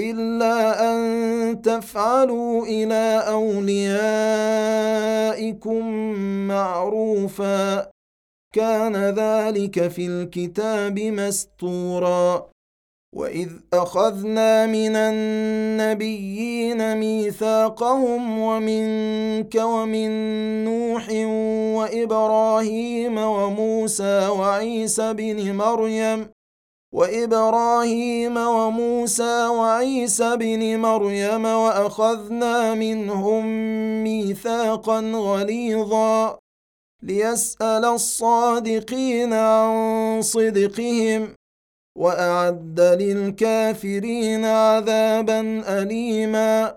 إلا أن تفعلوا إلى أوليائكم معروفا. كان ذلك في الكتاب مسطورا وإذ أخذنا من النبيين ميثاقهم ومنك ومن نوح وإبراهيم وموسى وعيسى بن مريم وإبراهيم وموسى وعيسى بن مريم وأخذنا منهم ميثاقا غليظا ليسأل الصادقين عن صدقهم وأعد للكافرين عذابا أليما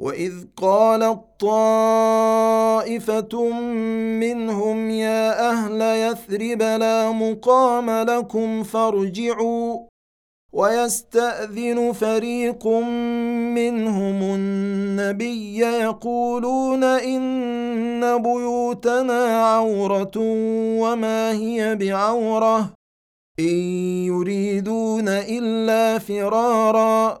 واذ قالت طائفه منهم يا أهل يثرب لا مقام لكم فارجعوا ويستاذن فريق منهم النبي يقولون ان بيوتنا عوره وما هي بعوره ان يريدون الا فرارا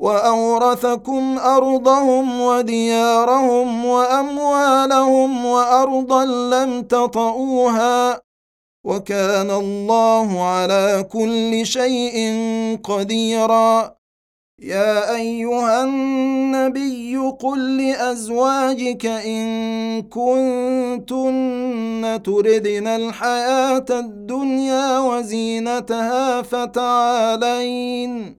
وأورثكم أرضهم وديارهم وأموالهم وأرضا لم تطئوها وكان الله على كل شيء قديرا. يا أيها النبي قل لأزواجك إن كنتن تردن الحياة الدنيا وزينتها فتعالين.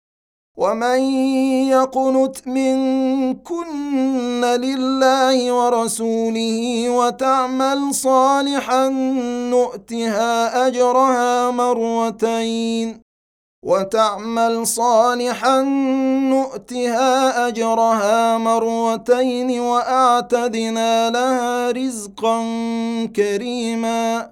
ومن يقنت منكن لله ورسوله وتعمل صالحا نؤتها اجرها مرتين وتعمل صالحا نؤتها اجرها مرتين واعتدنا لها رزقا كريما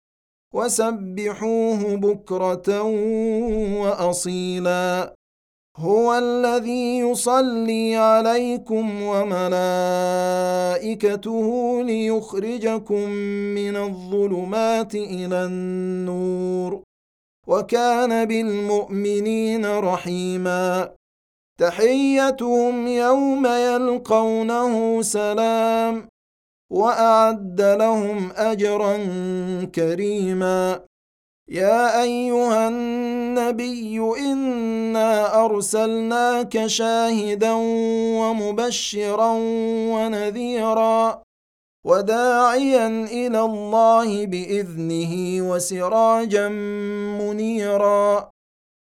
وسبحوه بكرة وأصيلا. هو الذي يصلي عليكم وملائكته ليخرجكم من الظلمات إلى النور. وكان بالمؤمنين رحيما. تحيتهم يوم يلقونه سلام. وأعد لهم أجرا كريما. يا أيها النبي إنا أرسلناك شاهدا ومبشرا ونذيرا وداعيا إلى الله بإذنه وسراجا منيرا.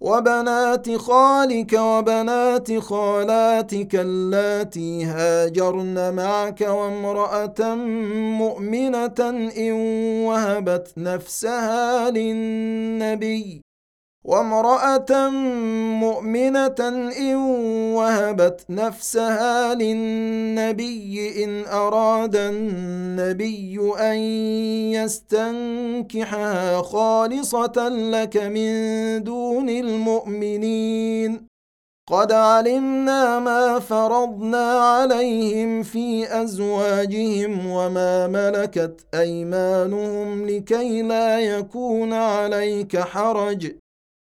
وبنات خالك وبنات خالاتك اللاتي هاجرن معك وامرأة مؤمنة إن وهبت نفسها للنبي. وامرأة مؤمنة إن وهبت نفسها للنبي إن أراد النبي أن يستنكحها خالصة لك من دون المؤمنين. قد علمنا ما فرضنا عليهم في أزواجهم وما ملكت أيمانهم لكي لا يكون عليك حرج.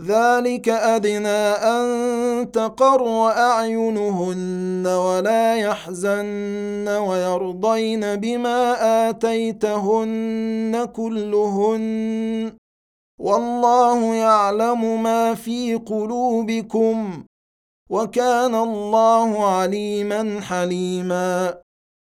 ذلك أدنى أن تقر أعينهن ولا يحزن ويرضين بما آتيتهن كلهن. والله يعلم ما في قلوبكم وكان الله عليما حليما.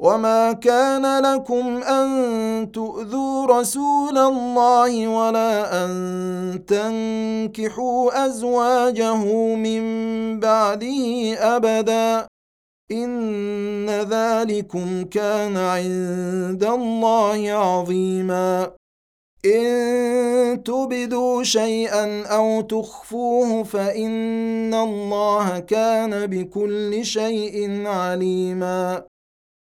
وما كان لكم ان تؤذوا رسول الله ولا ان تنكحوا ازواجه من بعده ابدا ان ذلكم كان عند الله عظيما ان تبدوا شيئا أو تخفوه فان الله كان بكل شيء عليما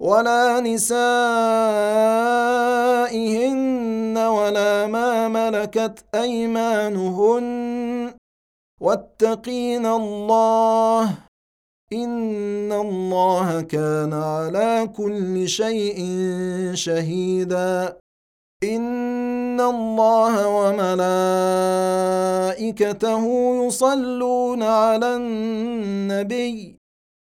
ولا نسائهن ولا ما ملكت أيمانهن. واتقين الله إن الله كان على كل شيء شهيدا. إن الله وملائكته يصلون على النبي.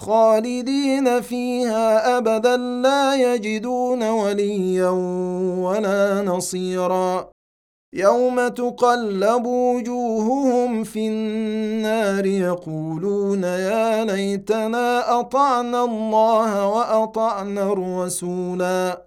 خالدين فيها ابدا لا يجدون وليا ولا نصيرا. يوم تقلب وجوههم في النار يقولون يا ليتنا أطعنا الله وأطعنا الرسولا.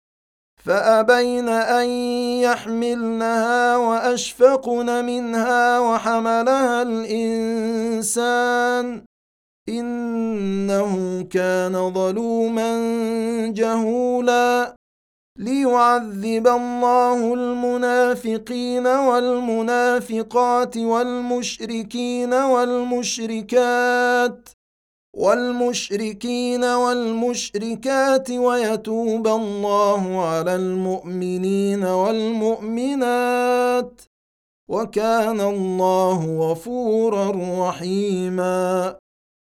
فأبين أن يحملنها وأشفقن منها وحملها الإنسان إنه كان ظلوما جهولا ليعذب الله المنافقين والمنافقات والمشركين والمشركات والمشركين والمشركات ويتوب الله على المؤمنين والمؤمنات وكان الله غفورا رحيما.